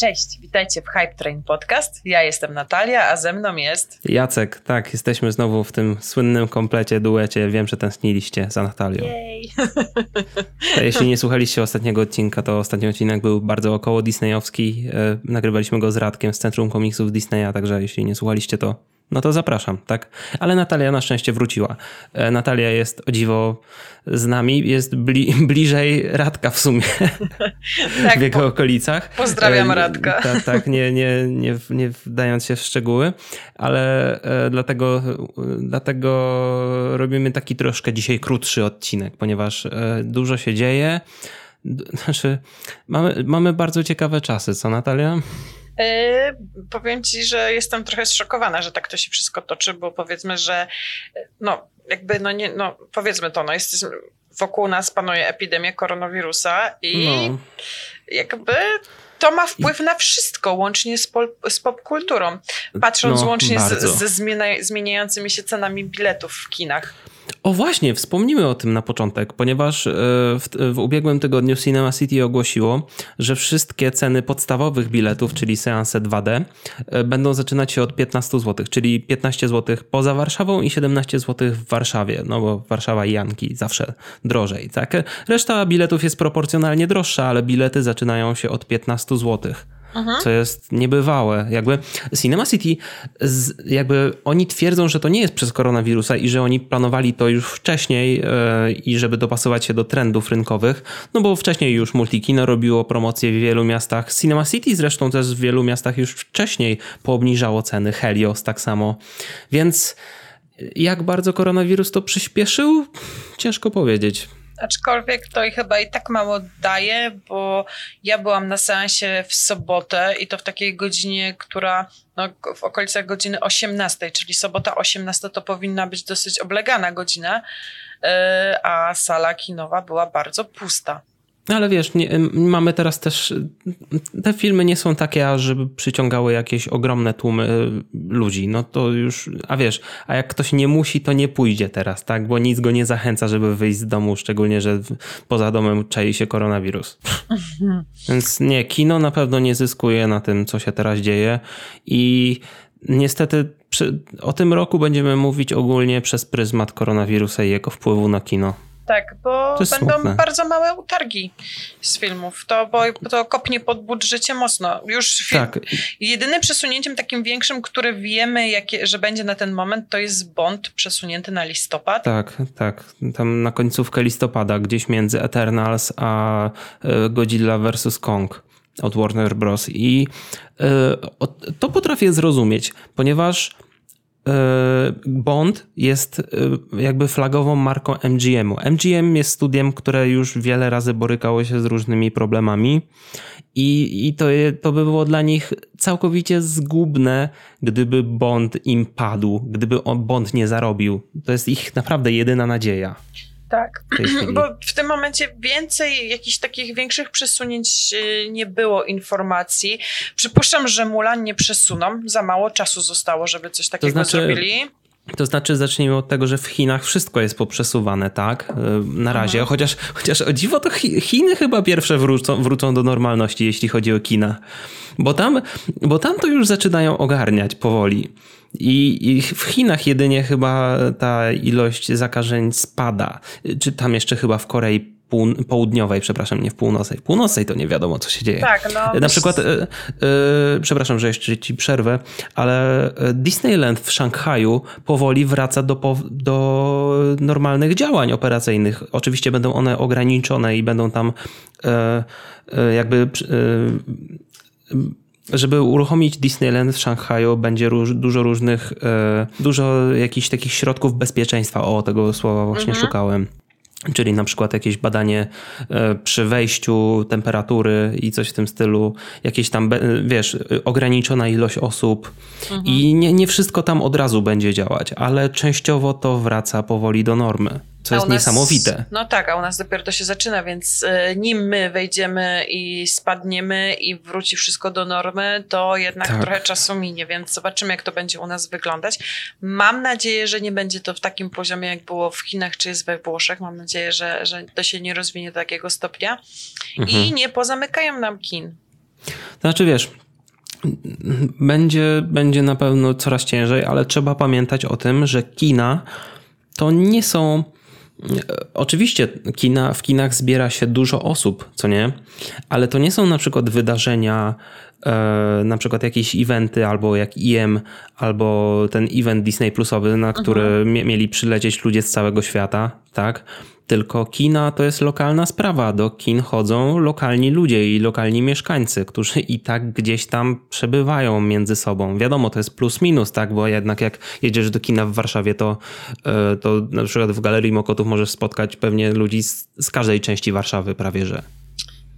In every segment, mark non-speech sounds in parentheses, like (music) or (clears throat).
Cześć, witajcie w Hype Train Podcast. Ja jestem Natalia, a ze mną jest... Jacek, tak, jesteśmy znowu w tym słynnym komplecie, duecie. Wiem, że tęskniliście za Natalią. Jej. (laughs) Jeśli nie słuchaliście ostatniego odcinka, to ostatni odcinek był bardzo około disneyowski. E, nagrywaliśmy go z Radkiem z Centrum Komiksów Disneya, także jeśli nie słuchaliście, to no to zapraszam, tak? Ale Natalia na szczęście wróciła. E, Natalia jest o dziwo z nami, jest bli (laughs) bliżej Radka w sumie (laughs) tak, w jego okolicach. Pozdrawiam e, Radka. Tak, tak, nie, nie, nie, nie wdając się w szczegóły, ale e, dlatego, dlatego robimy taki troszkę dzisiaj krótszy odcinek, ponieważ dużo się dzieje. Znaczy, mamy, mamy bardzo ciekawe czasy, co Natalia? Yy, powiem ci, że jestem trochę zszokowana, że tak to się wszystko toczy, bo powiedzmy, że no jakby, no nie, no powiedzmy to, no jesteśmy, wokół nas panuje epidemia koronawirusa i no. jakby to ma wpływ na wszystko, łącznie z, pol, z popkulturą. Patrząc no, łącznie z, ze zmieniającymi się cenami biletów w kinach. O właśnie, wspomnimy o tym na początek, ponieważ e, w, w, ubiegłym tygodniu Cinema City ogłosiło, że wszystkie ceny podstawowych biletów, czyli seanse 2D, e, będą zaczynać się od 15 zł, czyli 15 zł poza Warszawą i 17 zł w Warszawie, no bo Warszawa i Janki zawsze drożej, tak? Reszta biletów jest proporcjonalnie droższa, ale bilety zaczynają się od 15 zł. Aha. co jest niebywałe. Jakby Cinema City, jakby oni twierdzą, że to nie jest przez koronawirusa i że oni planowali to już wcześniej yy, i żeby dopasować się do trendów rynkowych, no bo wcześniej już Multikino robiło promocje w wielu miastach. Cinema City zresztą też w wielu miastach już wcześniej poobniżało ceny, Helios tak samo. Więc jak bardzo koronawirus to przyspieszył? Ciężko powiedzieć. Aczkolwiek to i chyba i tak mało daje, bo ja byłam na seansie w sobotę i to w takiej godzinie, która no, w okolicach godziny 18, czyli sobota 18 to powinna być dosyć oblegana godzina, e, a sala kinowa była bardzo pusta. No ale wiesz, nie, mamy teraz też. Te filmy nie są takie, żeby przyciągały jakieś ogromne tłumy y, ludzi. No to już. A wiesz, a jak ktoś nie musi, to nie pójdzie teraz, tak? Bo nic go nie zachęca, żeby wyjść z domu, szczególnie, że poza domem czai się koronawirus. (laughs) Więc nie, kino na pewno nie zyskuje na tym, co się teraz dzieje. I niestety przy, o tym roku będziemy mówić ogólnie przez pryzmat koronawirusa i jego wpływu na kino. Tak, bo będą smutne. bardzo małe utargi z filmów. To, bo, to kopnie pod budżecie mocno. Już film, tak. jedynym przesunięciem takim większym, które wiemy, jakie, że będzie na ten moment, to jest Bond przesunięty na listopad. Tak, tak. Tam na końcówkę listopada, gdzieś między Eternals a e, Godzilla vs. Kong od Warner Bros. I y, to potrafię zrozumieć, ponieważ Bond jest e, jakby flagową marką MGM-u. MGM jest studiem, które już wiele razy borykało się z różnymi problemami i, i to, to by było dla nich całkowicie zgubne, gdyby Bond im padł, gdyby Bond nie zarobił. To jest ich naprawdę jedyna nadzieja. Tak, (clears throat) bo w tym momencie więcej jakichś takich większych przesunięć y, nie było informacji. Przypuszczam, że Mulan nie przesuną, za mało czasu zostało, żeby coś takiego to znaczy, zrobili. To znaczy, zacznijmy od tego, że w Chinach wszystko jest poprzesuwane, tak? Y, na razie. Chociaż, chociaż o dziwo, to Chiny chyba pierwsze wrócą, wrócą do normalności, jeśli chodzi o kina. Bo tam, bo tam to już zaczynają ogarniać powoli. I, I, w Chinach jedynie chyba ta ilość zakażeń spada. Czy tam jeszcze chyba w Korei południowej, przepraszam, nie w północnej. W północnej to nie wiadomo, co się dzieje. Tak, no. Na przykład, e, e, przepraszam, że jeszcze ci przerwę, ale e, Disneyland w Szanghaju powoli wraca do, do normalnych działań operacyjnych. Oczywiście będą one ograniczone i będą tam jakby żeby uruchomić Disneyland w Szanghaju będzie róż, dużo różnych, e, dużo jakichś takich środków bezpieczeństwa. O, tego słowa właśnie mhm. szukałem. Czyli na przykład jakieś badanie e, przy wejściu temperatury i coś w tym stylu, jakieś tam, wiesz, ograniczona ilość osób. Mhm. I nie, nie wszystko tam od razu będzie działać, ale częściowo to wraca powoli do normy co jest nas, niesamowite. No tak, a u nas dopiero to się zaczyna, więc e, nim my wejdziemy i spadniemy i wróci wszystko do normy, to jednak tak. trochę czasu minie, więc zobaczymy, jak to będzie u nas wyglądać. Mam nadzieję, że nie będzie to w takim poziomie, jak było w Chinach czy jest we Włoszech. Mam nadzieję, że, że to się nie rozwinie do takiego stopnia mhm. i nie pozamykają nam kin. Znaczy wiesz, będzie, będzie na pewno coraz ciężej, ale trzeba pamiętać o tym, że kina to nie są. Oczywiście kina, w kinach zbiera się dużo osób, co nie? Ale to nie są na przykład wydarzenia, na przykład jakieś eventy, albo jak IM, albo ten event Disney Plusowy, na który mhm. mieli przylecieć ludzie z całego świata, tak? Tylko kina to jest lokalna sprawa. Do kin chodzą lokalni ludzie i lokalni mieszkańcy, którzy i tak gdzieś tam przebywają między sobą. Wiadomo, to jest plus minus, tak? Bo jednak jak jedziesz do kina w Warszawie, to, e, to na przykład w Galerii Mokotów możesz spotkać pewnie ludzi z, z każdej części Warszawy prawie, że.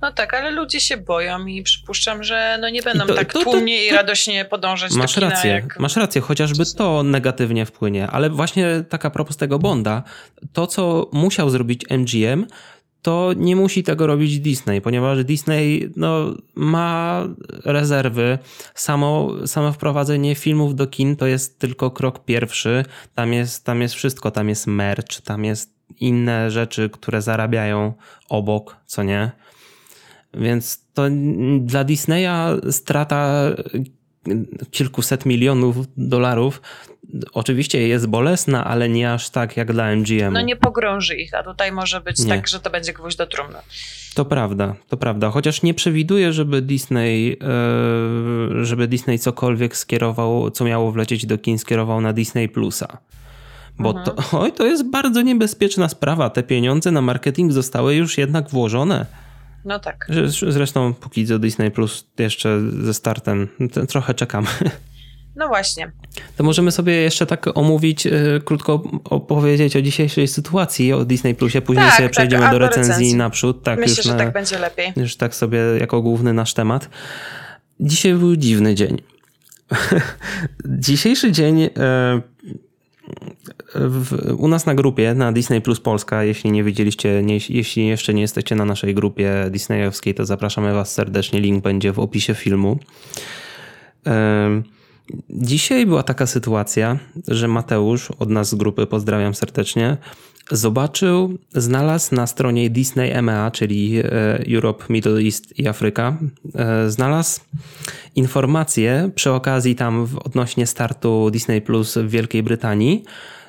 No tak, ale ludzie się boją i przypuszczam, że no nie będą to, tak to, tłumnie to, i radośnie podążać masz do kina. Rację, jak... Masz rację, chociażby to negatywnie wpłynie, ale właśnie taka propos tego Bonda, to co musiał zrobić MGM, to nie musi tego robić Disney, ponieważ Disney no, ma rezerwy. Samo, samo wprowadzenie filmów do kin to jest tylko krok pierwszy. Tam jest, tam jest wszystko, tam jest merch, tam jest inne rzeczy, które zarabiają obok, co nie? Więc to dla Disneya strata kilkuset milionów dolarów oczywiście jest bolesna, ale nie aż tak jak dla MGM. No nie pogrąży ich, a tutaj może być nie. tak, że to będzie gwóźdź do trumny. To prawda, to prawda. Chociaż nie przewiduję, żeby Disney, e, żeby Disney cokolwiek skierował, co miało wlecieć do kin, skierował na Disney Plusa. Bo mhm. to, oj, to jest bardzo niebezpieczna sprawa. Te pieniądze na marketing zostały już jednak włożone. No tak. Zresztą póki co Disney Plus jeszcze ze startem trochę czekamy. (laughs) No właśnie. To możemy sobie jeszcze tak omówić, yy, krótko opowiedzieć o dzisiejszej sytuacji o Disney Plusie, później tak, sobie tak, przejdziemy do recenzji, recenzji naprzód. Tak, Myślę, już że na, tak będzie lepiej. Już tak sobie jako główny nasz temat. Dzisiaj był dziwny dzień. (laughs) Dzisiejszy dzień yy, w, u nas na grupie, na Disney Plus Polska, jeśli nie widzieliście, nie, jeśli jeszcze nie jesteście na naszej grupie disneyowskiej, to zapraszamy Was serdecznie. Link będzie w opisie filmu. Dzisiaj była taka sytuacja, że Mateusz od nas z grupy, pozdrawiam serdecznie, zobaczył, znalazł na stronie Disney EMEA, czyli e, Europe, Middle East i Afryka, e, znalazł informację przy okazji tam odnośnie startu Disney Plus w Wielkiej Brytanii,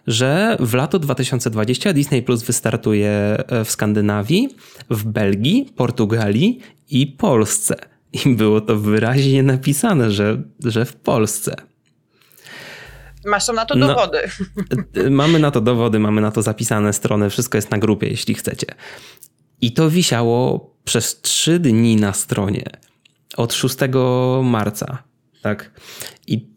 że w lato 2020 Disney Plus wystartuje e, w Skandynawii, w Belgii, Portugalii i Polsce. I było to wyraźnie napisane, że, że w Polsce. Masz na to no, dowody. No, mamy na to dowody, mamy na to zapisane strony, wszystko jest na grupie, jeśli chcecie. I to wisiało przez trzy dni na stronie. Od 6 marca. Tak. I,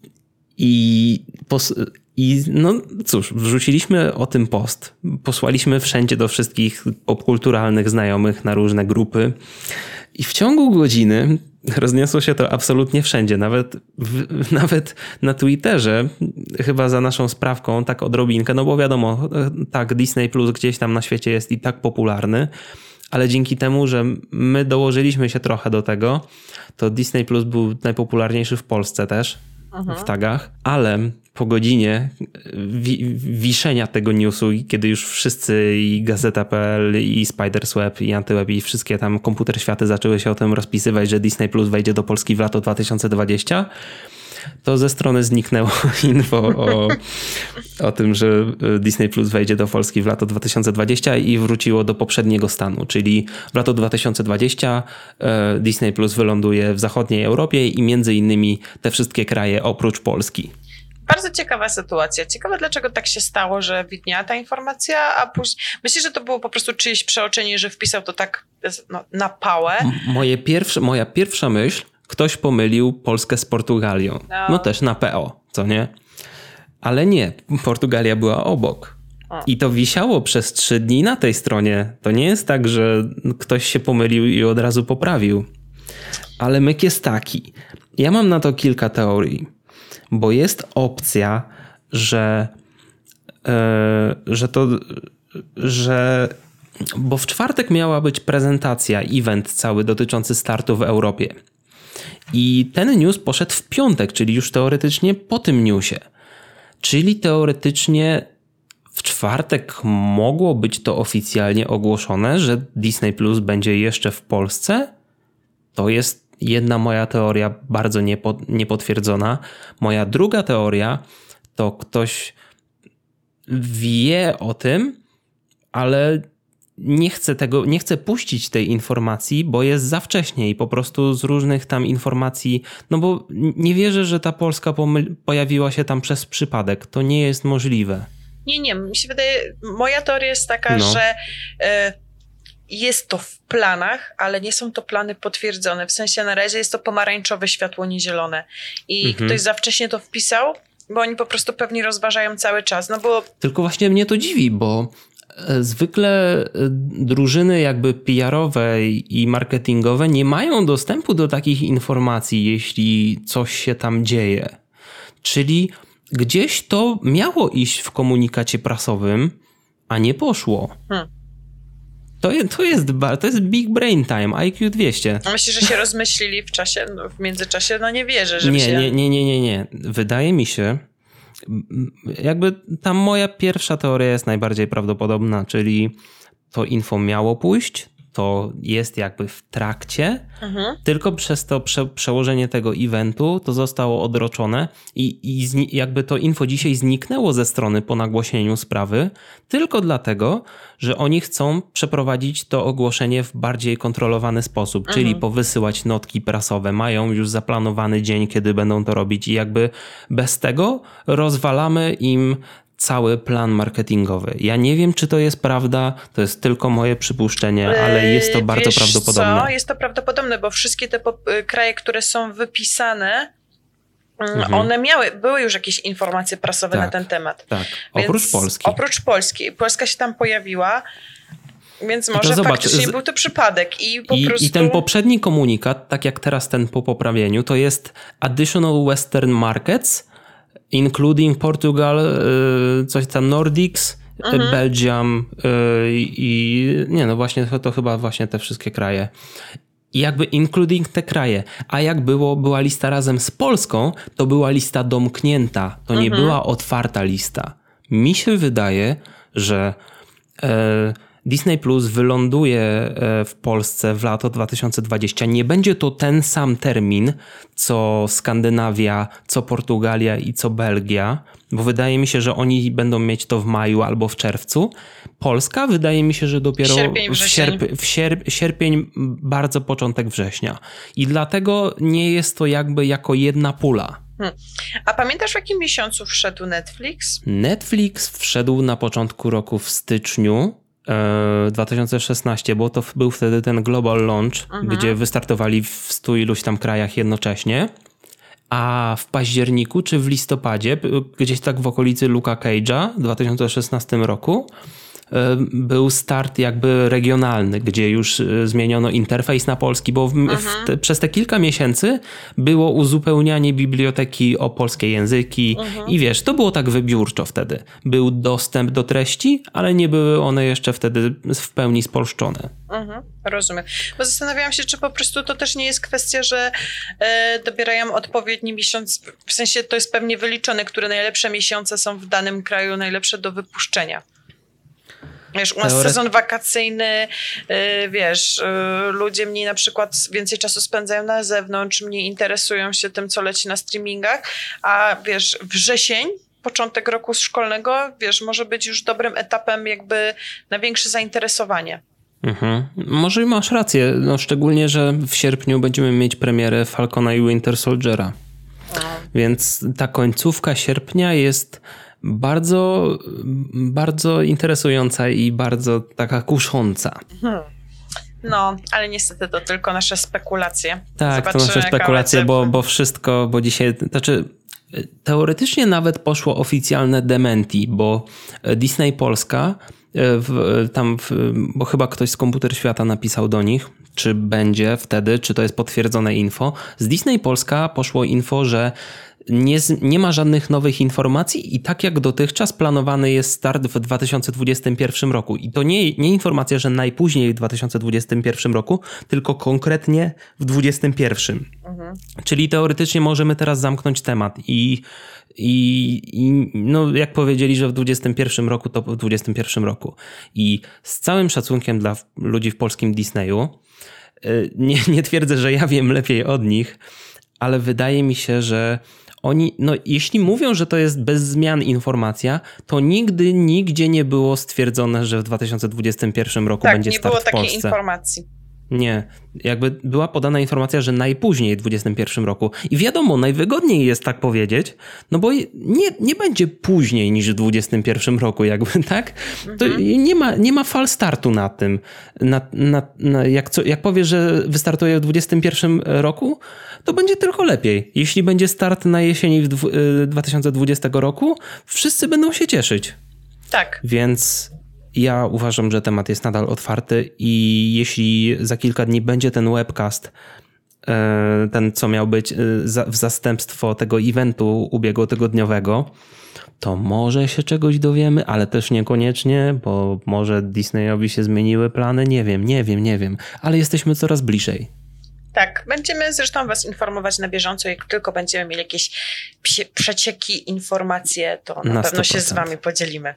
i, pos, i no cóż, wrzuciliśmy o tym post. Posłaliśmy wszędzie do wszystkich popkulturalnych znajomych na różne grupy. I w ciągu godziny rozniosło się to absolutnie wszędzie, nawet, w, (laughs) nawet na Twitterze, chyba za naszą sprawką, tak odrobinkę, no bo wiadomo, tak, Disney Plus gdzieś tam na świecie jest i tak popularny, ale dzięki temu, że my dołożyliśmy się trochę do tego, to Disney Plus był najpopularniejszy w Polsce też, W tagach, ale po godzinie wi wiszenia tego newsu, kiedy już wszyscy i Gazeta.pl i Spidersweb i Antyweb i wszystkie tam komputer światy zaczęły się o tym rozpisywać, że Disney Plus wejdzie do Polski w lato 2020, to ze strony zniknęło (laughs) info o, o tym, że Disney Plus wejdzie do Polski w lato 2020 i wróciło do poprzedniego stanu, czyli w lato 2020 e, Disney Plus wyląduje w zachodniej Europie i między innymi te wszystkie kraje oprócz Polski. Bardzo ciekawa sytuacja. Ciekawe, dlaczego tak się stało, że widniała ta informacja, a później. Myślę, że to było po prostu czyjeś przeoczenie, że wpisał to tak no, na pałę. Moje pierwsze, moja pierwsza myśl, ktoś pomylił Polskę z Portugalią. No, no też na PO, co nie? Ale nie, Portugalia była obok. I to wisiało przez trzy dni na tej stronie. To nie jest tak, że ktoś się pomylił i od razu poprawił. Ale myk jest taki. Ja mam na to kilka teorii bo jest opcja, że, e, że to, że bo w czwartek miała być prezentacja, event cały dotyczący startu w Europie. I ten news poszedł w piątek, czyli już teoretycznie po tym newsie. Czyli teoretycznie w czwartek mogło być to oficjalnie ogłoszone, że Disney Plus będzie jeszcze w Polsce. To jest jedna moja teoria bardzo niepo, niepotwierdzona. Moja druga teoria to ktoś wie o tym, ale nie chce tego, nie chce puścić tej informacji, bo jest za wcześnie i po prostu z różnych tam informacji, no bo nie wierzę, że ta Polska pomyl, pojawiła się tam przez przypadek. To nie jest możliwe. Nie, nie, mi się wydaje, moja teoria jest taka, no. że y, jest to w planach, ale nie są to plany potwierdzone. W sensie na razie jest to pomarańczowe światło, nie zielone. I mhm. ktoś za wcześnie to wpisał, bo oni po prostu pewnie rozważają cały czas, no bo... Tylko właśnie mnie to dziwi, bo zwykle e, drużyny jakby PR-owe i marketingowe nie mają dostępu do takich informacji, jeśli coś się tam dzieje. Czyli gdzieś to miało iść w komunikacie prasowym, a nie poszło. Hmm. To, jest, to, jest, to jest big brain time, IQ 200. Myślisz, że się rozmyślili w czasie, no, w międzyczasie? No nie wierzę, że nie, się... Nie, nie, nie, nie, nie. Wydaje mi się, jakby ta moja pierwsza teoria jest najbardziej prawdopodobna, czyli to info miało pójść, to jest jakby w trakcie, mhm. tylko przez to prze, przełożenie tego eventu to zostało odroczone i, i zni, jakby to info dzisiaj zniknęło ze strony po nagłośnieniu sprawy, tylko dlatego, że oni chcą przeprowadzić to ogłoszenie w bardziej kontrolowany sposób, mhm. czyli powysyłać notki prasowe. Mają już zaplanowany dzień, kiedy będą to robić i jakby bez tego rozwalamy im cały plan marketingowy. Ja nie wiem, czy to jest prawda, to jest tylko moje przypuszczenie, ale jest to bardzo Wiesz prawdopodobne. Co? Jest to prawdopodobne, bo wszystkie te y, kraje, które są wypisane, mm, mhm. one miały, były już jakieś informacje prasowe tak, na ten temat. Tak, oprócz Więc Polski. Oprócz Polski. Polska się tam pojawiła. Więc może zobacz, faktycznie z... był to przypadek i po I, prostu... I ten poprzedni komunikat, tak jak teraz ten po poprawieniu, to jest Additional Western Markets, including Portugal, y, coś tam Nordics, mhm. Belgium y, i nie no właśnie to, to chyba właśnie te wszystkie kraje. I jakby including te kraje. A jak było, była lista razem z Polską, to była lista domknięta. To nie mhm. była otwarta lista. Mi się wydaje, że e, Disney Plus wyląduje e, w Polsce w lato 2020. Nie będzie to ten sam termin, co Skandynawia, co Portugalia i co Belgia, bo wydaje mi się, że oni będą mieć to w maju albo w czerwcu. Polska wydaje mi się, że dopiero sierpień, w, sierp w sierp sierpień, bardzo początek września. I dlatego nie jest to jakby jako jedna pula. Hmm. A pamiętasz w jakim miesiącu wszedł Netflix? Netflix wszedł na początku roku w styczniu 2016, e, bo to był wtedy ten global launch, mhm. gdzie wystartowali w stu iluś tam krajach jednocześnie. A w październiku czy w listopadzie, gdzieś tak w okolicy Luka Cage'a w 2016 roku, był start jakby regionalny, gdzie już e, zmieniono interfejs na polski, bo w, te, przez te kilka miesięcy było uzupełnianie biblioteki o polskie języki mhm. i wiesz, to było tak wybiórczo wtedy. Był dostęp do treści, ale nie były one jeszcze wtedy w pełni spolszczone. Mhm, rozumiem. Bo zastanawiałam się, czy po prostu to też nie jest kwestia, że e, dobierają odpowiedni miesiąc, w sensie to jest pewnie wyliczone, które najlepsze miesiące są w danym kraju najlepsze do wypuszczenia. Wiesz, u nas Teoret... sezon wakacyjny, yy, wiesz, yy, ludzie mniej na przykład więcej czasu spędzają na zewnątrz, mniej interesują się tym, co leci na streamingach, a wiesz, wrzesień, początek roku szkolnego, wiesz, może być już dobrym etapem jakby na większe zainteresowanie. Mhm. Może masz rację, no szczególnie, że w sierpniu będziemy mieć premierę Falcona i Winter Soldiera. No. Więc ta końcówka sierpnia jest bardzo, bardzo interesująca i bardzo taka kusząca. Hmm. No, ale niestety to tylko nasze spekulacje. Tak, Zobaczymy, to nasze spekulacje, bo, bo wszystko, bo dzisiaj, znaczy teoretycznie nawet poszło oficjalne dementi, bo Disney Polska e, w, tam, w, bo chyba ktoś z Komputer Świata napisał do nich, czy będzie wtedy, czy to jest potwierdzone info. Z Disney Polska poszło info, że nie, nie ma żadnych nowych informacji i tak jak dotychczas planowany jest start w 2021 roku. I to nie, nie informacja, że najpóźniej w 2021 roku, tylko konkretnie w 2021. Mhm. Czyli teoretycznie możemy teraz zamknąć temat i, i, i no, jak powiedzieli, że w 2021 roku, to w 2021 roku. I z całym szacunkiem dla ludzi w polskim Disneyu, nie, nie twierdzę, że ja wiem lepiej od nich, ale wydaje mi się, że oni, no jeśli mówią, że to jest bez zmian informacja, to nigdy, nigdzie nie było stwierdzone, że w 2021 roku tak, będzie start w Polsce. Tak, nie było takiej informacji. Nie, jakby była podana informacja, że najpóźniej w 2021 roku. I wiadomo, najwygodniej jest tak powiedzieć, no bo nie, nie będzie później niż w 2021 roku, jakby, (laughs) tak? To mhm. nie, ma, nie ma fal startu na tym. Na, na, na, jak, co, jak powie, że wystartuje w 2021 roku, to będzie tylko lepiej. Jeśli będzie start na jesieni w 2020 y, roku, wszyscy będą się cieszyć. Tak. Więc ja uważam, że temat jest nadal otwarty i jeśli za kilka dni będzie ten webcast, e, ten co miał być e, w zastępstwo tego eventu ubiegłotygodniowego, to może się czegoś dowiemy, ale też niekoniecznie, bo może Disneyowi się zmieniły plany, nie wiem, nie wiem, nie wiem, ale jesteśmy coraz bliżej. Tak, będziemy zresztą Was informować na bieżąco. Jak tylko będziemy mieli jakieś przecieki, informacje, to na, na pewno 100%. się z Wami podzielimy.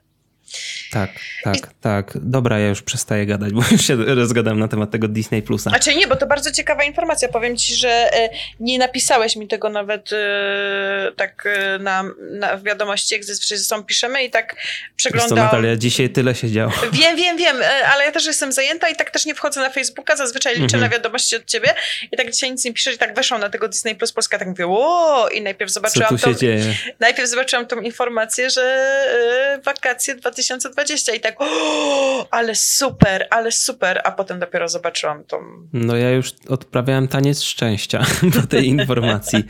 Tak, tak, I... tak. Dobra, ja już przestaję gadać, bo (laughs) już się rozgadam na temat tego Disney Plusa. Znaczy nie, bo to bardzo ciekawa informacja. Powiem ci, że e, nie napisałeś mi tego nawet e, tak e, na, na wiadomości, jak ze sobą piszemy i tak przeglądam. Co, Natalia, dzisiaj tyle się działo. (laughs) Wiem, wiem, wiem, ale ja też jestem zajęta i tak też nie wchodzę na Facebooka, zazwyczaj liczę mhm. na wiadomości od ciebie i tak dzisiaj nic nie piszesz i tak weszłam na tego Disney Plus Polska, tak mówię, o i najpierw zobaczyłam Co tu się tą, dzieje? najpierw zobaczyłam tą informację, że wakacje 2020 i tak, o, ale super, ale super, a potem dopiero zobaczyłam tą... No ja już odprawiałem taniec szczęścia (laughs) po tej informacji.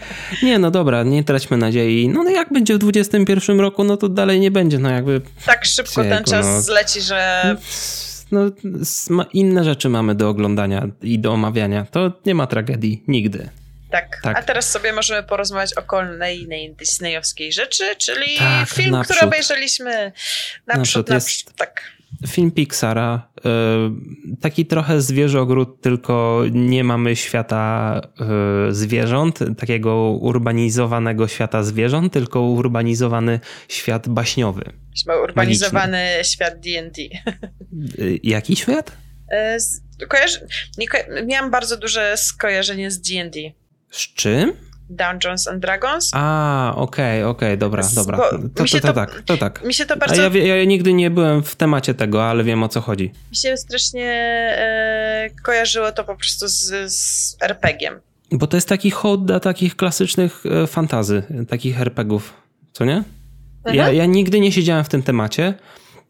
Nie, no dobra, nie traćmy nadziei. No, no jak będzie w 2021 roku, no to dalej nie będzie, no jakby... Tak szybko ten czas no. zleci, że... No, inne rzeczy mamy do oglądania i do omawiania. To nie ma tragedii nigdy. Tak. tak. A teraz sobie możemy porozmawiać o kolejnej disneyowskiej rzeczy, czyli tak, film, naprzód. który obejrzeliśmy naprzód, naprzód, naprzód tak. Film Pixara, y, taki trochę zwierzogród, tylko nie mamy świata y, zwierząt, takiego urbanizowanego świata zwierząt, tylko urbanizowany świat baśniowy. Urbanizowany magiczny. świat D&D. Y, jaki świat? Kojarzy... Miałam bardzo duże skojarzenie z D&D. Z czym? Dungeons and Dragons. A, okej, okay, okej, okay, dobra, dobra. To, to, to, to, tak, to tak. Mi się to bardzo... Ja, ja, nigdy nie byłem w temacie tego, ale wiem o co chodzi. Mi się strasznie e, kojarzyło to po prostu z, z RPG-iem. Bo to jest taki hołd dla takich klasycznych e, fantazy, takich RPGów, co nie? Mhm. Ja, ja nigdy nie siedziałem w tym temacie,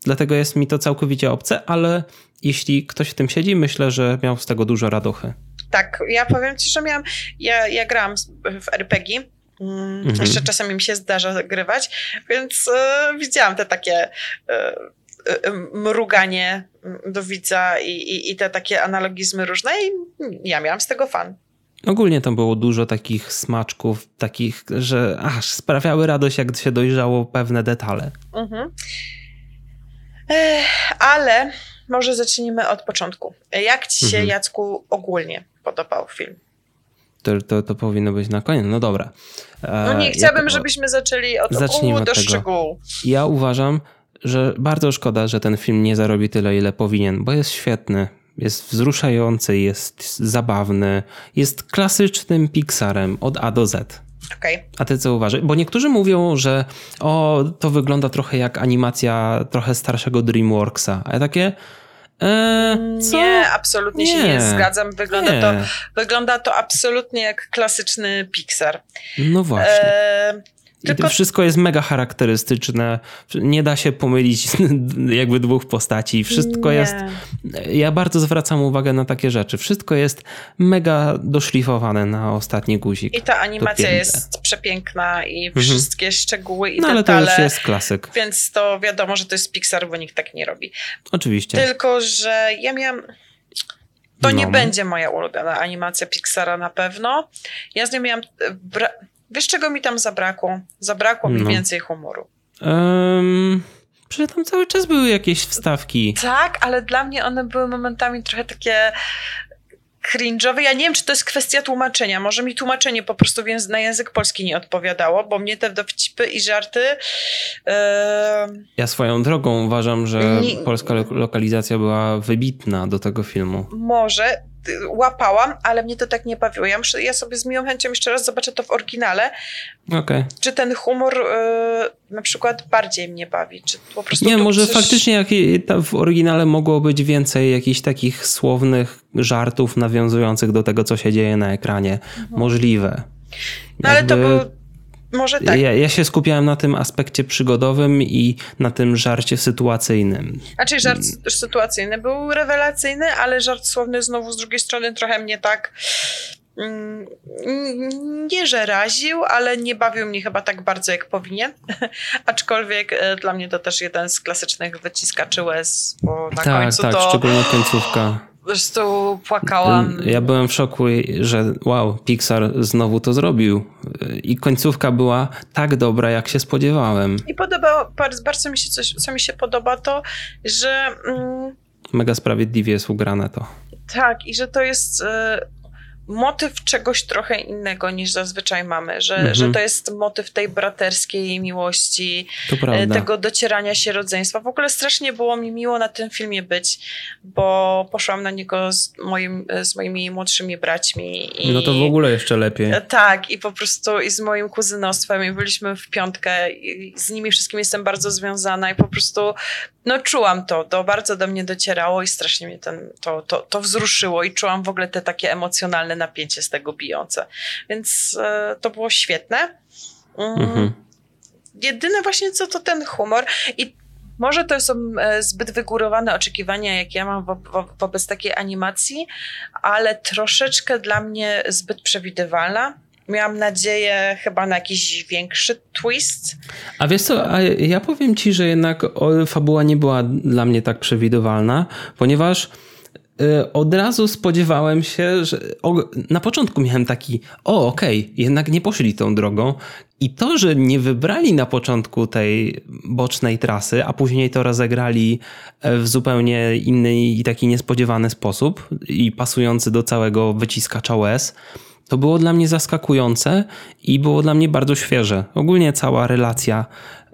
dlatego jest mi to całkowicie obce, ale jeśli ktoś w tym siedzi, myślę, że miał z tego dużo radochy. Tak, ja powiem ci, że miałam, ja, ja grałam w RPG, mm, mhm. Jeszcze czasami mi się zdarza grywać, więc e, widziałam te takie e, mruganie do widza i, i, i, te takie analogizmy różne i ja miałam z tego fan. Ogólnie tam było dużo takich smaczków, takich, że aż sprawiały radość, jak się dojrzało pewne detale. Mhm. Ale może zacznijmy od początku. Jak ci się, mhm. Jacku, ogólnie podobał film? To, to, to powinno być na koniec. No dobra. No nie chciałabym, jak, żebyśmy zaczęli od ogółu do szczegółu. Ja uważam, że bardzo szkoda, że ten film nie zarobi tyle, ile powinien, bo jest świetny. Jest wzruszający, jest zabawny, jest klasycznym Pixarem od A do Z. Okay. A ty co uważasz? Bo niektórzy mówią, że o, to wygląda trochę jak animacja trochę starszego DreamWorksa. A ja takie. E, co? Nie, absolutnie nie. się nie zgadzam. Wygląda, nie. To, wygląda to absolutnie jak klasyczny Pixar. No właśnie. Tylko... Wszystko jest mega charakterystyczne. Nie da się pomylić (laughs) jakby dwóch postaci. Wszystko nie. jest. Ja bardzo zwracam uwagę na takie rzeczy. Wszystko jest mega doszlifowane na ostatni guzik. I ta animacja jest przepiękna i mhm. wszystkie szczegóły i no, detale. ale to już jest klasyk. Więc to wiadomo, że to jest Pixar, bo nikt tak nie robi. Oczywiście. Tylko, że ja miałam. To no. nie będzie moja ulubiona animacja Pixara na pewno. Ja z nią miałam. Bra- Wiesz, czego mi tam zabrakło? Zabrakło mi no. więcej humoru. Um, przecież tam cały czas były jakieś wstawki. Tak, ale dla mnie one były momentami trochę takie cringe'owe. Ja nie wiem, czy to jest kwestia tłumaczenia. Może mi tłumaczenie po prostu na język polski nie odpowiadało, bo mnie te dowcipy i żarty... Yy... Ja swoją drogą uważam, że nie... polska lokalizacja była wybitna do tego filmu. Może, łapałam, ale mnie to tak nie bawiło. Ja, muszę, ja sobie z miłą chęcią jeszcze raz zobaczę to w oryginale. Okay. Czy ten humor y, na przykład bardziej mnie bawi, czy po prostu... Nie, może coś... faktycznie jak, w oryginale mogło być więcej jakichś takich słownych żartów nawiązujących do tego, co się dzieje na ekranie. Mhm. Możliwe. No ale to był może tak. Ja, ja, się skupiałem na tym aspekcie przygodowym i na tym żarcie sytuacyjnym. Znaczy żart sytuacyjny był rewelacyjny, ale żart słowny znowu z drugiej strony trochę mnie tak mm, nie, że raził, ale nie bawił mnie chyba tak bardzo, jak powinien. (laughs) Aczkolwiek e, dla mnie to też jeden z klasycznych wyciskaczy łez, bo na tak, końcu tak, to... szczególnie końcówka. Po prostu płakałam. Ja byłem w szoku, że wow, Pixar znowu to zrobił. I końcówka była tak dobra, jak się spodziewałem. I podobało, bardzo, bardzo mi się coś, co mi się podoba, to, że. Mm, Mega sprawiedliwie jest ugrane to. Tak, i że to jest. Y motyw czegoś trochę innego niż zazwyczaj mamy, że, mhm. że to jest motyw tej braterskiej miłości, e, tego docierania się rodzeństwa. W ogóle strasznie było mi miło na tym filmie być, bo poszłam na niego z, moim, z moimi młodszymi braćmi. I, no to w ogóle jeszcze lepiej. E, tak, i po prostu i z moim kuzynostwem i byliśmy w piątkę i z nimi wszystkimi jestem bardzo związana i po prostu no czułam to, to bardzo do mnie docierało i strasznie mnie ten, to, to, to wzruszyło i czułam w ogóle te takie emocjonalne napięcie z tego bijące. Więc e, to było świetne. Mm. Mhm. Jedyne właśnie co to ten humor i może to są e, zbyt wygórowane oczekiwania, jakie ja mam wo wo wobec takiej animacji, ale troszeczkę dla mnie zbyt przewidywalna miałam nadzieję chyba na jakiś większy twist. A wiesz co, a ja powiem ci, że jednak fabuła nie była dla mnie tak przewidywalna, ponieważ od razu spodziewałem się, że na początku miałem taki, o okej, okay, jednak nie poszli tą drogą. I to, że nie wybrali na początku tej bocznej trasy, a później to rozegrali e, w zupełnie inny i taki niespodziewany sposób i pasujący do całego wyciskacza łez, to było dla mnie zaskakujące i było dla mnie bardzo świeże. Ogólnie cała relacja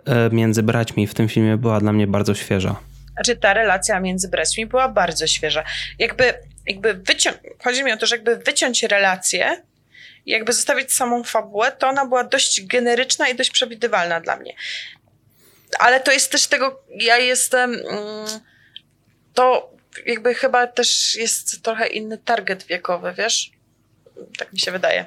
e, między braćmi w tym filmie była dla mnie bardzo świeża. Znaczy ta relacja między braćmi była bardzo świeża. Jakby, jakby wyciąć, chodzi mi o to, że jakby wyciąć relację i jakby zostawić samą fabułę, to ona była dość generyczna i dość przewidywalna dla mnie. Ale to jest też tego, ja jestem, mm, to jakby chyba też jest trochę inny target wiekowy, wiesz? Tak mi się wydaje.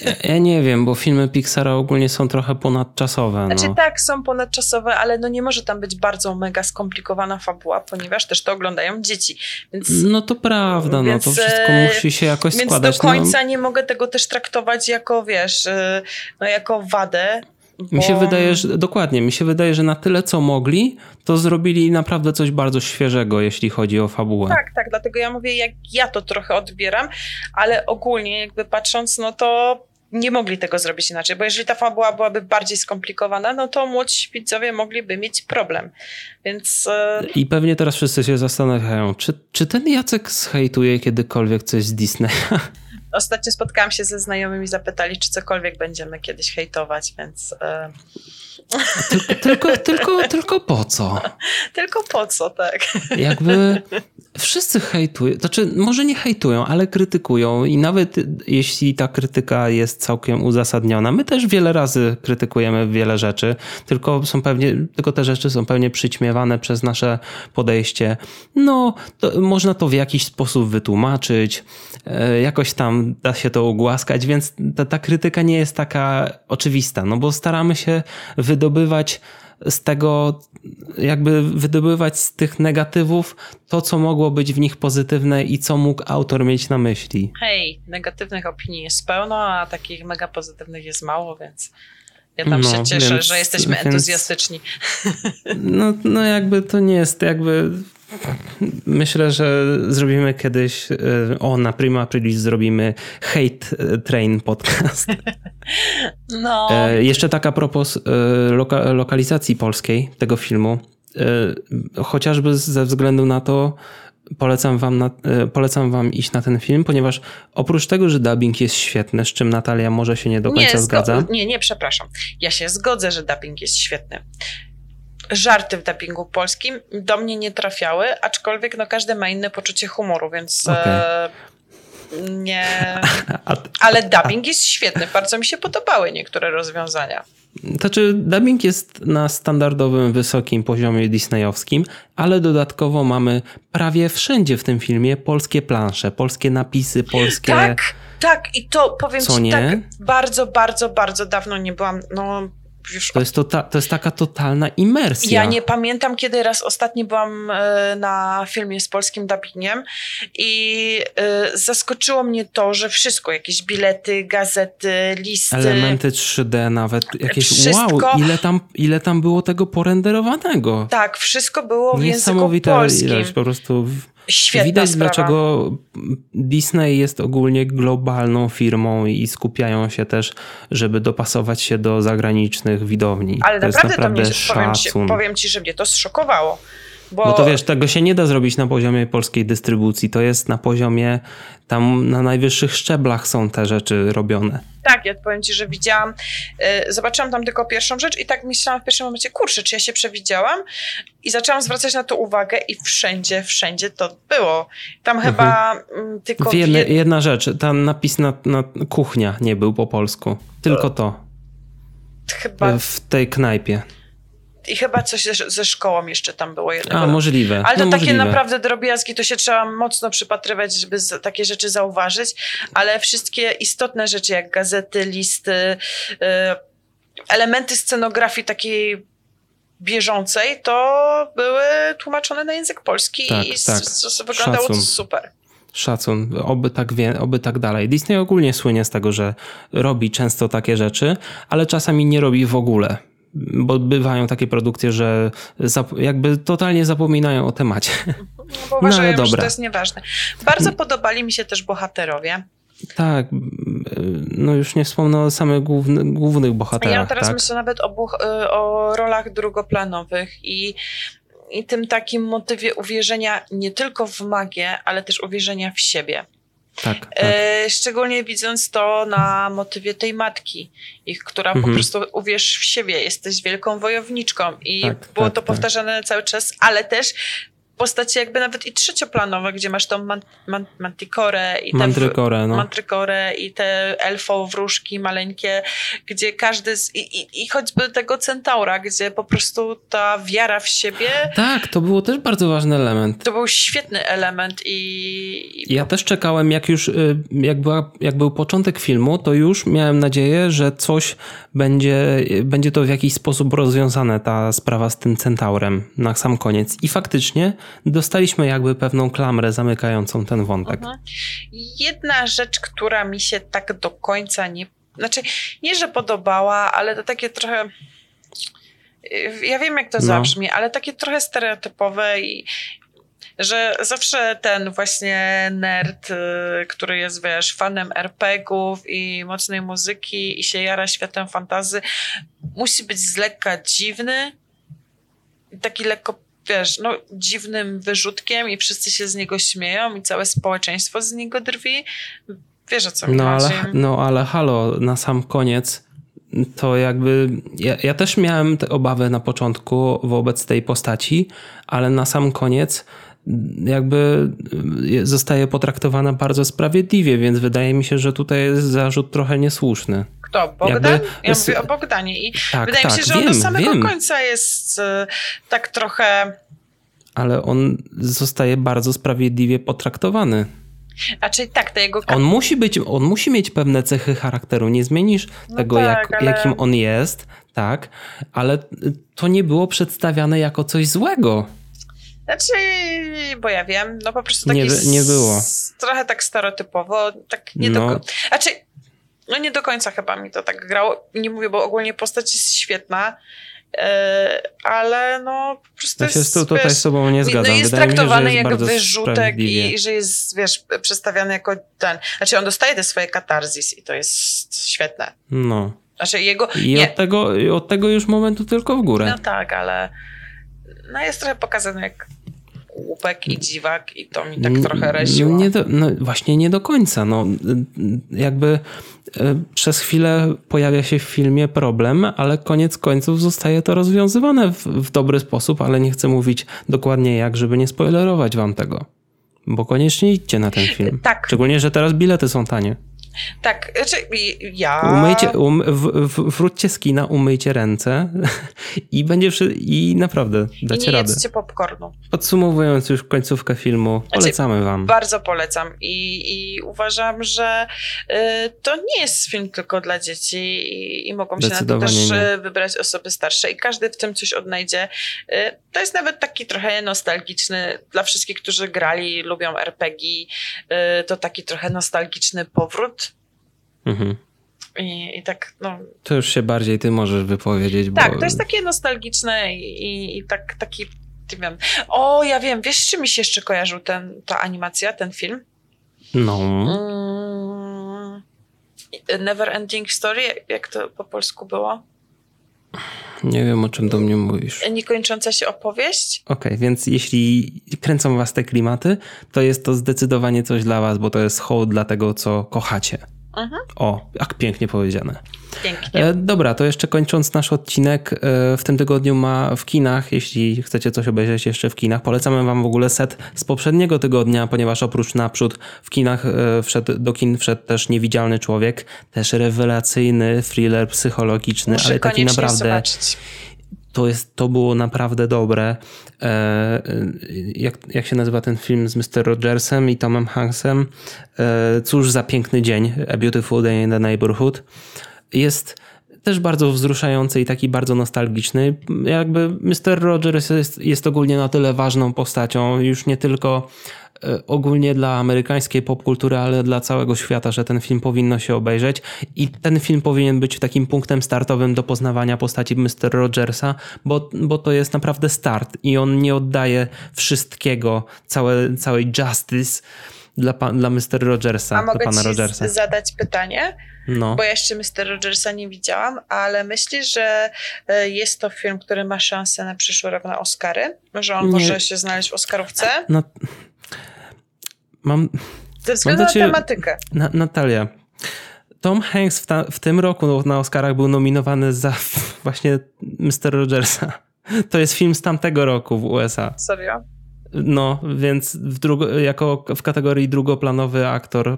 Ja, ja, nie wiem, bo filmy Pixara ogólnie są trochę ponadczasowe. Znaczy no. tak, są ponadczasowe, ale no nie może tam być bardzo mega skomplikowana fabuła, ponieważ też to oglądają dzieci. Więc, no to prawda, więc, no to wszystko e, musi się jakoś więc składać. Więc do końca no. nie mogę tego też traktować jako, wiesz, e, no jako wadę, mi się wydaje, że dokładnie, mi się wydaje, że na tyle co mogli, to zrobili naprawdę coś bardzo świeżego, jeśli chodzi o fabułę. Tak, tak, dlatego ja mówię, jak ja to trochę odbieram, ale ogólnie jakby patrząc, no to nie mogli tego zrobić inaczej, bo jeżeli ta fabuła byłaby bardziej skomplikowana, no to młodzi widzowie mogliby mieć problem. Więc. E, I pewnie teraz wszyscy się zastanawiają, czy, czy ten Jacek zhejtuje kiedykolwiek coś z Disneya? (laughs) Ostatnio spotkałam się ze znajomymi zapytali, czy cokolwiek będziemy kiedyś hejtować, więc. Tylko, tylko, tylko, tylko po co? Tylko po co, tak. Jakby wszyscy hejtują, znaczy może nie hejtują, ale krytykują i nawet jeśli ta krytyka jest całkiem uzasadniona, my też wiele razy krytykujemy wiele rzeczy, tylko są pewnie, tylko te rzeczy są pewnie przyćmiewane przez nasze podejście. No, to, można to w jakiś sposób wytłumaczyć, e, jakoś tam da się to ugłaskać, więc ta, ta krytyka nie jest taka oczywista, no bo staramy się wydobywać z tego, jakby wydobywać z tych negatywów to, co mogło być w nich pozytywne i co mógł autor mieć na myśli. Hej, negatywnych opinii jest pełno, a takich mega pozytywnych jest mało, więc ja tam no, się cieszę, więc, że jesteśmy entuzjastyczni. (laughs) No, no jakby to nie jest jakby Myślę, że zrobimy kiedyś, e, o na Prima Aprilis zrobimy Hate Train podcast. (laughs) No. E, jeszcze taka propos e, loka, lokalizacji polskiej tego filmu. Chociażby ze względu na to, polecam wam, na, polecam wam iść na ten film, ponieważ oprócz tego, że dubbing jest świetny, z czym Natalia może się nie do końca nie, zgadza. Nie, nie, przepraszam. Ja się zgodzę, że dubbing jest świetny żarty w dubbingu polskim do mnie nie trafiały, aczkolwiek no każdy ma inne poczucie humoru, więc... Okay. E... nie. (laughs) Ale dubbing jest świetny. Bardzo mi się podobały niektóre rozwiązania. Znaczy, dubbing jest na standardowym, wysokim poziomie disneyowskim, ale dodatkowo mamy prawie wszędzie w tym filmie polskie plansze, polskie napisy, polskie. Tak, tak, i to powiem Co ci nie? tak, bardzo, bardzo, bardzo dawno nie byłam. No, już... To, jest to, tota-, to jest taka totalna imersja. Ja nie pamiętam, kiedy raz ostatnio byłam e, na filmie z polskim dubbingiem i e, zaskoczyło mnie to, że wszystko, jakieś bilety, gazety, listy. Elementy 3D nawet, jakieś wszystko, wow, ile tam, ile tam było tego porenderowanego. Tak, wszystko było w języku polskim. Ilość, po prostu... Świetna Widać, sprawa. dlaczego Disney jest ogólnie globalną firmą i skupiają się też, żeby dopasować się do zagranicznych widowni. Ale to naprawdę, naprawdę to mnie, powiem ci, powiem ci, że mnie to zszokowało. Bo... No to wiesz, tego się nie da zrobić na poziomie polskiej dystrybucji. To jest na poziomie, tam na najwyższych szczeblach są te rzeczy robione. Tak, ja powiem ci, że widziałam, yy, zobaczyłam tam tylko pierwszą rzecz i tak myślałam w pierwszym momencie, kurczę, czy ja się przewidziałam? I zaczęłam zwracać na to uwagę i wszędzie, wszędzie to było. Tam mhm. chyba mm, tylko... Jedna, jedna rzecz, tam napis na, na kuchnia nie był po polsku. Tylko to. Chyba... W tej knajpie i chyba coś ze, ze szkołą jeszcze tam było jednego. A, możliwe. Ale to no, takie możliwe. naprawdę drobiazgi, to się trzeba mocno przypatrywać, żeby takie rzeczy zauważyć, ale wszystkie istotne rzeczy, jak gazety, listy, y, elementy scenografii takiej bieżącej, to były tłumaczone na język polski tak, i tak. wyglądało Szacun. to super szacun, oby tak, wie, oby tak dalej. Disney ogólnie słynie z tego, że robi często takie rzeczy, ale czasami nie robi w ogóle bo bywają takie produkcje, że jakby totalnie zapominają o temacie. (laughs) No, bo uważają, no, że to jest nieważne. Bardzo podobali mi się też bohaterowie. Tak, no już nie wspomnę o samych główny, głównych bohaterach. Ja teraz tak? myślę nawet o, o rolach drugoplanowych i i tym takim motywie uwierzenia nie tylko w magię, ale też uwierzenia w siebie. Tak, tak. E, szczególnie widząc to na motywie tej matki, ich, która mhm. po prostu uwierz w siebie, jesteś wielką wojowniczką i tak, było tak, to tak. powtarzane cały czas, ale też postacie jakby nawet i trzecioplanowe, gdzie masz tą man, man, manticore i te no. mantykorę i te elfo wróżki maleńkie, gdzie każdy z, i, i, i choćby tego centaura, gdzie po prostu ta wiara w siebie. Tak, to było też bardzo ważny element. To był świetny element i... Ja też czekałem, jak już, y, jak, była, jak był początek filmu, to już miałem nadzieję, że coś będzie, będzie to w jakiś sposób rozwiązane, ta sprawa z tym centaurem na sam koniec. I faktycznie dostaliśmy jakby pewną klamrę zamykającą ten wątek. Mhm. Jedna rzecz, która mi się tak do końca nie. Znaczy, nie, że podobała, ale to takie trochę. Ja wiem, jak to no. zabrzmi, ale takie trochę stereotypowe i że zawsze ten właśnie nerd, y, który jest, wiesz, fanem RPGów i mocnej muzyki i się jara światem fantazy, musi być z lekka dziwny, taki lekko wiesz, no, dziwnym wyrzutkiem i wszyscy się z niego śmieją i całe społeczeństwo z niego drwi. Wiesz o co mi no, chodzi. Ale, no ale halo, na sam koniec to jakby ja, ja też miałem te obawy na początku wobec tej postaci, ale na sam koniec jakby zostaje potraktowana bardzo sprawiedliwie, więc wydaje mi się, że tutaj jest zarzut trochę niesłuszny. Kto? Bogdan? Jakby... Ja mówię o Bogdanie i tak, wydaje tak, mi się, że wiem, on do samego wiem. końca jest e, tak trochę... Ale on zostaje bardzo sprawiedliwie potraktowany. A czyli tak, to jego... On musi być, on musi mieć pewne cechy charakteru, nie zmienisz no tego, tak, jak, ale... jakim on jest, tak, ale to nie było przedstawiane jako coś złego. Znaczy, bo ja wiem, no po prostu taki... Nie, nie było. Trochę tak stereotypowo, tak nie no. do... Znaczy, no nie do końca chyba mi to tak grało. Nie mówię, bo ogólnie postać jest świetna, e, ale no po prostu ja się jest, tutaj wiesz, z tobą nie zgadzam. No jest Wydaje traktowany mi jak wyrzutek i że jest, wiesz, przedstawiany jako ten... Znaczy on dostaje te swoje katarzis i to jest świetne. No. Znaczy jego... I nie. Od, tego, od tego już momentu tylko w górę. No tak, ale no jest trochę pokazane jak łupek i dziwak i to mi tak trochę raziło. Nie do, no właśnie nie do końca. No, jakby e, przez chwilę pojawia się w filmie problem, ale koniec końców zostaje to rozwiązywane w, w dobry sposób, ale nie chcę mówić dokładnie jak, żeby nie spoilerować wam tego. bo koniecznie idźcie na ten film. Tak. Szczególnie, że teraz bilety są tanie. Tak, znaczy ja... Umyjcie, um, w, w, wróćcie z kina, umyjcie ręce (laughs) i będzie wszy- i naprawdę dacie I nie radę. jedzcie popcornu. Podsumowując już końcówkę filmu, Znaczy, polecamy wam. Bardzo polecam i, i uważam, że y, to nie jest film tylko dla dzieci i, i mogą się na to też nie. y, wybrać osoby starsze i każdy w tym coś odnajdzie. Y, to jest nawet taki trochę nostalgiczny dla wszystkich, którzy grali, lubią RPG, y, to taki trochę nostalgiczny powrót Mhm. i, i tak, no To już się bardziej ty możesz wypowiedzieć, bo... tak, to jest takie nostalgiczne i, i, i tak, taki nie wiem. O, ja wiem, wiesz, z czym mi się jeszcze kojarzył ten, ta animacja, ten film? No, Mm, Never Ending Story, jak to po polsku było? nie wiem o czym do mnie mówisz. Niekończąca się opowieść? Okej, więc jeśli kręcą was te klimaty, to jest to zdecydowanie coś dla was, bo to jest hołd dla tego, co kochacie. Mhm. O, jak pięknie powiedziane. Pięknie. E, dobra, to jeszcze kończąc nasz odcinek, e, w tym tygodniu ma w kinach, jeśli chcecie coś obejrzeć jeszcze w kinach, polecamy wam w ogóle set z poprzedniego tygodnia, ponieważ oprócz naprzód w kinach e, wszedł, do kin wszedł też Niewidzialny Człowiek, też rewelacyjny thriller psychologiczny, Muszę ale taki naprawdę zobaczyć. To, jest, to było naprawdę dobre. E, e, jak, jak się nazywa ten film z Mr. Rogersem i Tomem Hanksem? E, Cóż za piękny dzień, A Beautiful Day in the Neighborhood. Jest też bardzo wzruszający i taki bardzo nostalgiczny. Jakby Mr. Rogers jest, jest ogólnie na tyle ważną postacią, już nie tylko ogólnie dla amerykańskiej popkultury, ale dla całego świata, że ten film powinno się obejrzeć i ten film powinien być takim punktem startowym do poznawania postaci Mr. Rogersa, bo, bo to jest naprawdę start i on nie oddaje wszystkiego, całe, całej justice dla, pa, dla Mr. Rogersa, A mogę pana ci Rogersa. zadać pytanie? No. Bo ja jeszcze Mr. Rogersa nie widziałam, ale myślisz, że e, jest to film, który ma szansę na przyszły rok na Oscary? Że on Nie. może się znaleźć w Oscarówce? No, mam, Ze względu do na ciebie- tematykę. Na, Natalia, Tom Hanks w, ta, w tym roku na Oscarach był nominowany za (laughs) właśnie Mr. Rogersa. To jest film z tamtego roku w USA. Serio? No, więc w drugo, jako w kategorii drugoplanowy aktor y,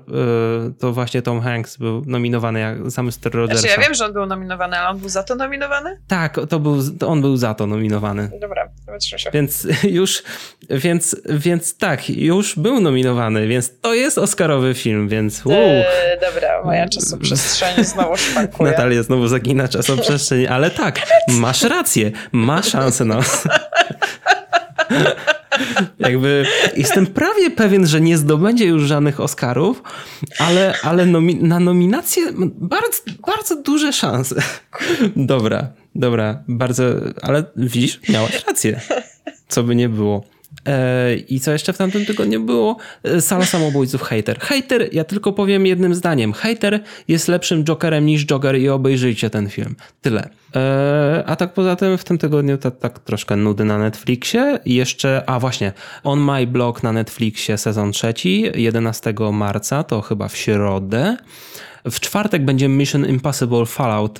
to właśnie Tom Hanks był nominowany jak, za Mr. Rogersa. Znaczy, ja wiem, że on był nominowany, ale on był za to nominowany? Tak, to był, to on był za to nominowany. Dobra, zobaczymy się. Więc (laughs) już, więc, więc tak, już był nominowany, więc to jest Oscarowy film, więc wow. Eee, dobra, moja czasoprzestrzeń znowu szwankuje. Natalia znowu zagina czasoprzestrzeń, ale tak, masz rację, ma szansę na... (laughs) Jakby jestem prawie pewien, że nie zdobędzie już żadnych Oscarów, ale, ale nomi na nominację bardzo, bardzo duże szanse. Dobra, dobra, bardzo, ale widzisz, miałaś rację. Co by nie było. E, I co jeszcze w tamtym tygodniu było? E, Sala samobójców Hater. Hater, ja tylko powiem jednym zdaniem. Hater jest lepszym Jokerem niż Joker i obejrzyjcie ten film. Tyle. E, A tak poza tym w tym tygodniu to tak troszkę nudy na Netflixie. I jeszcze, a właśnie, On My Blog na Netflixie sezon trzeci, 11 marca, to chyba w środę. W czwartek będzie Mission Impossible Fallout,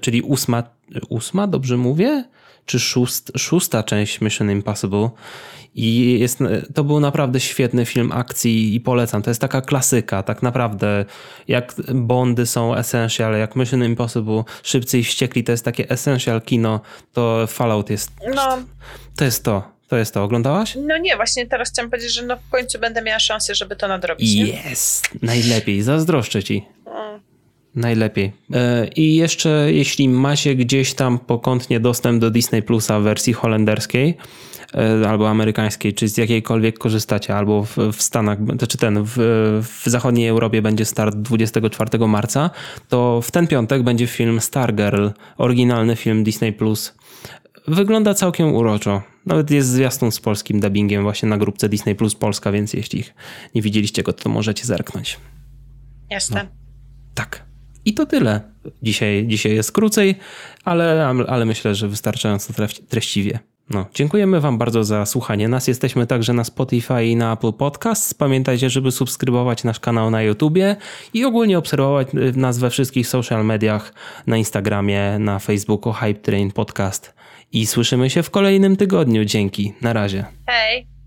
czyli ósma, ósma, dobrze mówię? Czy szóst, szósta część Mission Impossible. I jest, to był naprawdę świetny film akcji i polecam. To jest taka klasyka, tak naprawdę. Jak Bondy są essential, jak Mission Impossible, Szybcy i Wściekli to jest takie essential kino, to Fallout jest, No, to jest to. To jest to. Oglądałaś? no nie, właśnie teraz chciałam powiedzieć, że no w końcu będę miała szansę, żeby to nadrobić. Jest! Najlepiej. Zazdroszczę ci. Mm. Najlepiej. E, I jeszcze, jeśli macie gdzieś tam pokątnie dostęp do Disney Plusa w wersji holenderskiej e, albo amerykańskiej, czy z jakiejkolwiek korzystacie, albo w, w Stanach, czy ten, w, w zachodniej Europie będzie start 24 marca, to w ten piątek będzie film Stargirl, oryginalny film Disney Plus. Wygląda całkiem uroczo. Nawet jest zwiastun z polskim dubbingiem właśnie na grupce Disney Plus Polska, więc jeśli nie widzieliście go, to możecie zerknąć. Jasne. No. Tak. I to tyle. Dzisiaj, dzisiaj jest krócej, ale, ale myślę, że wystarczająco treściwie. No, dziękujemy Wam bardzo za słuchanie nas. Jesteśmy także na Spotify i na Apple Podcasts. Pamiętajcie, żeby subskrybować nasz kanał na YouTubie i ogólnie obserwować y, nas we wszystkich social mediach, na Instagramie, na Facebooku Hype Train Podcast. I słyszymy się w kolejnym tygodniu. Dzięki. Na razie. Hej!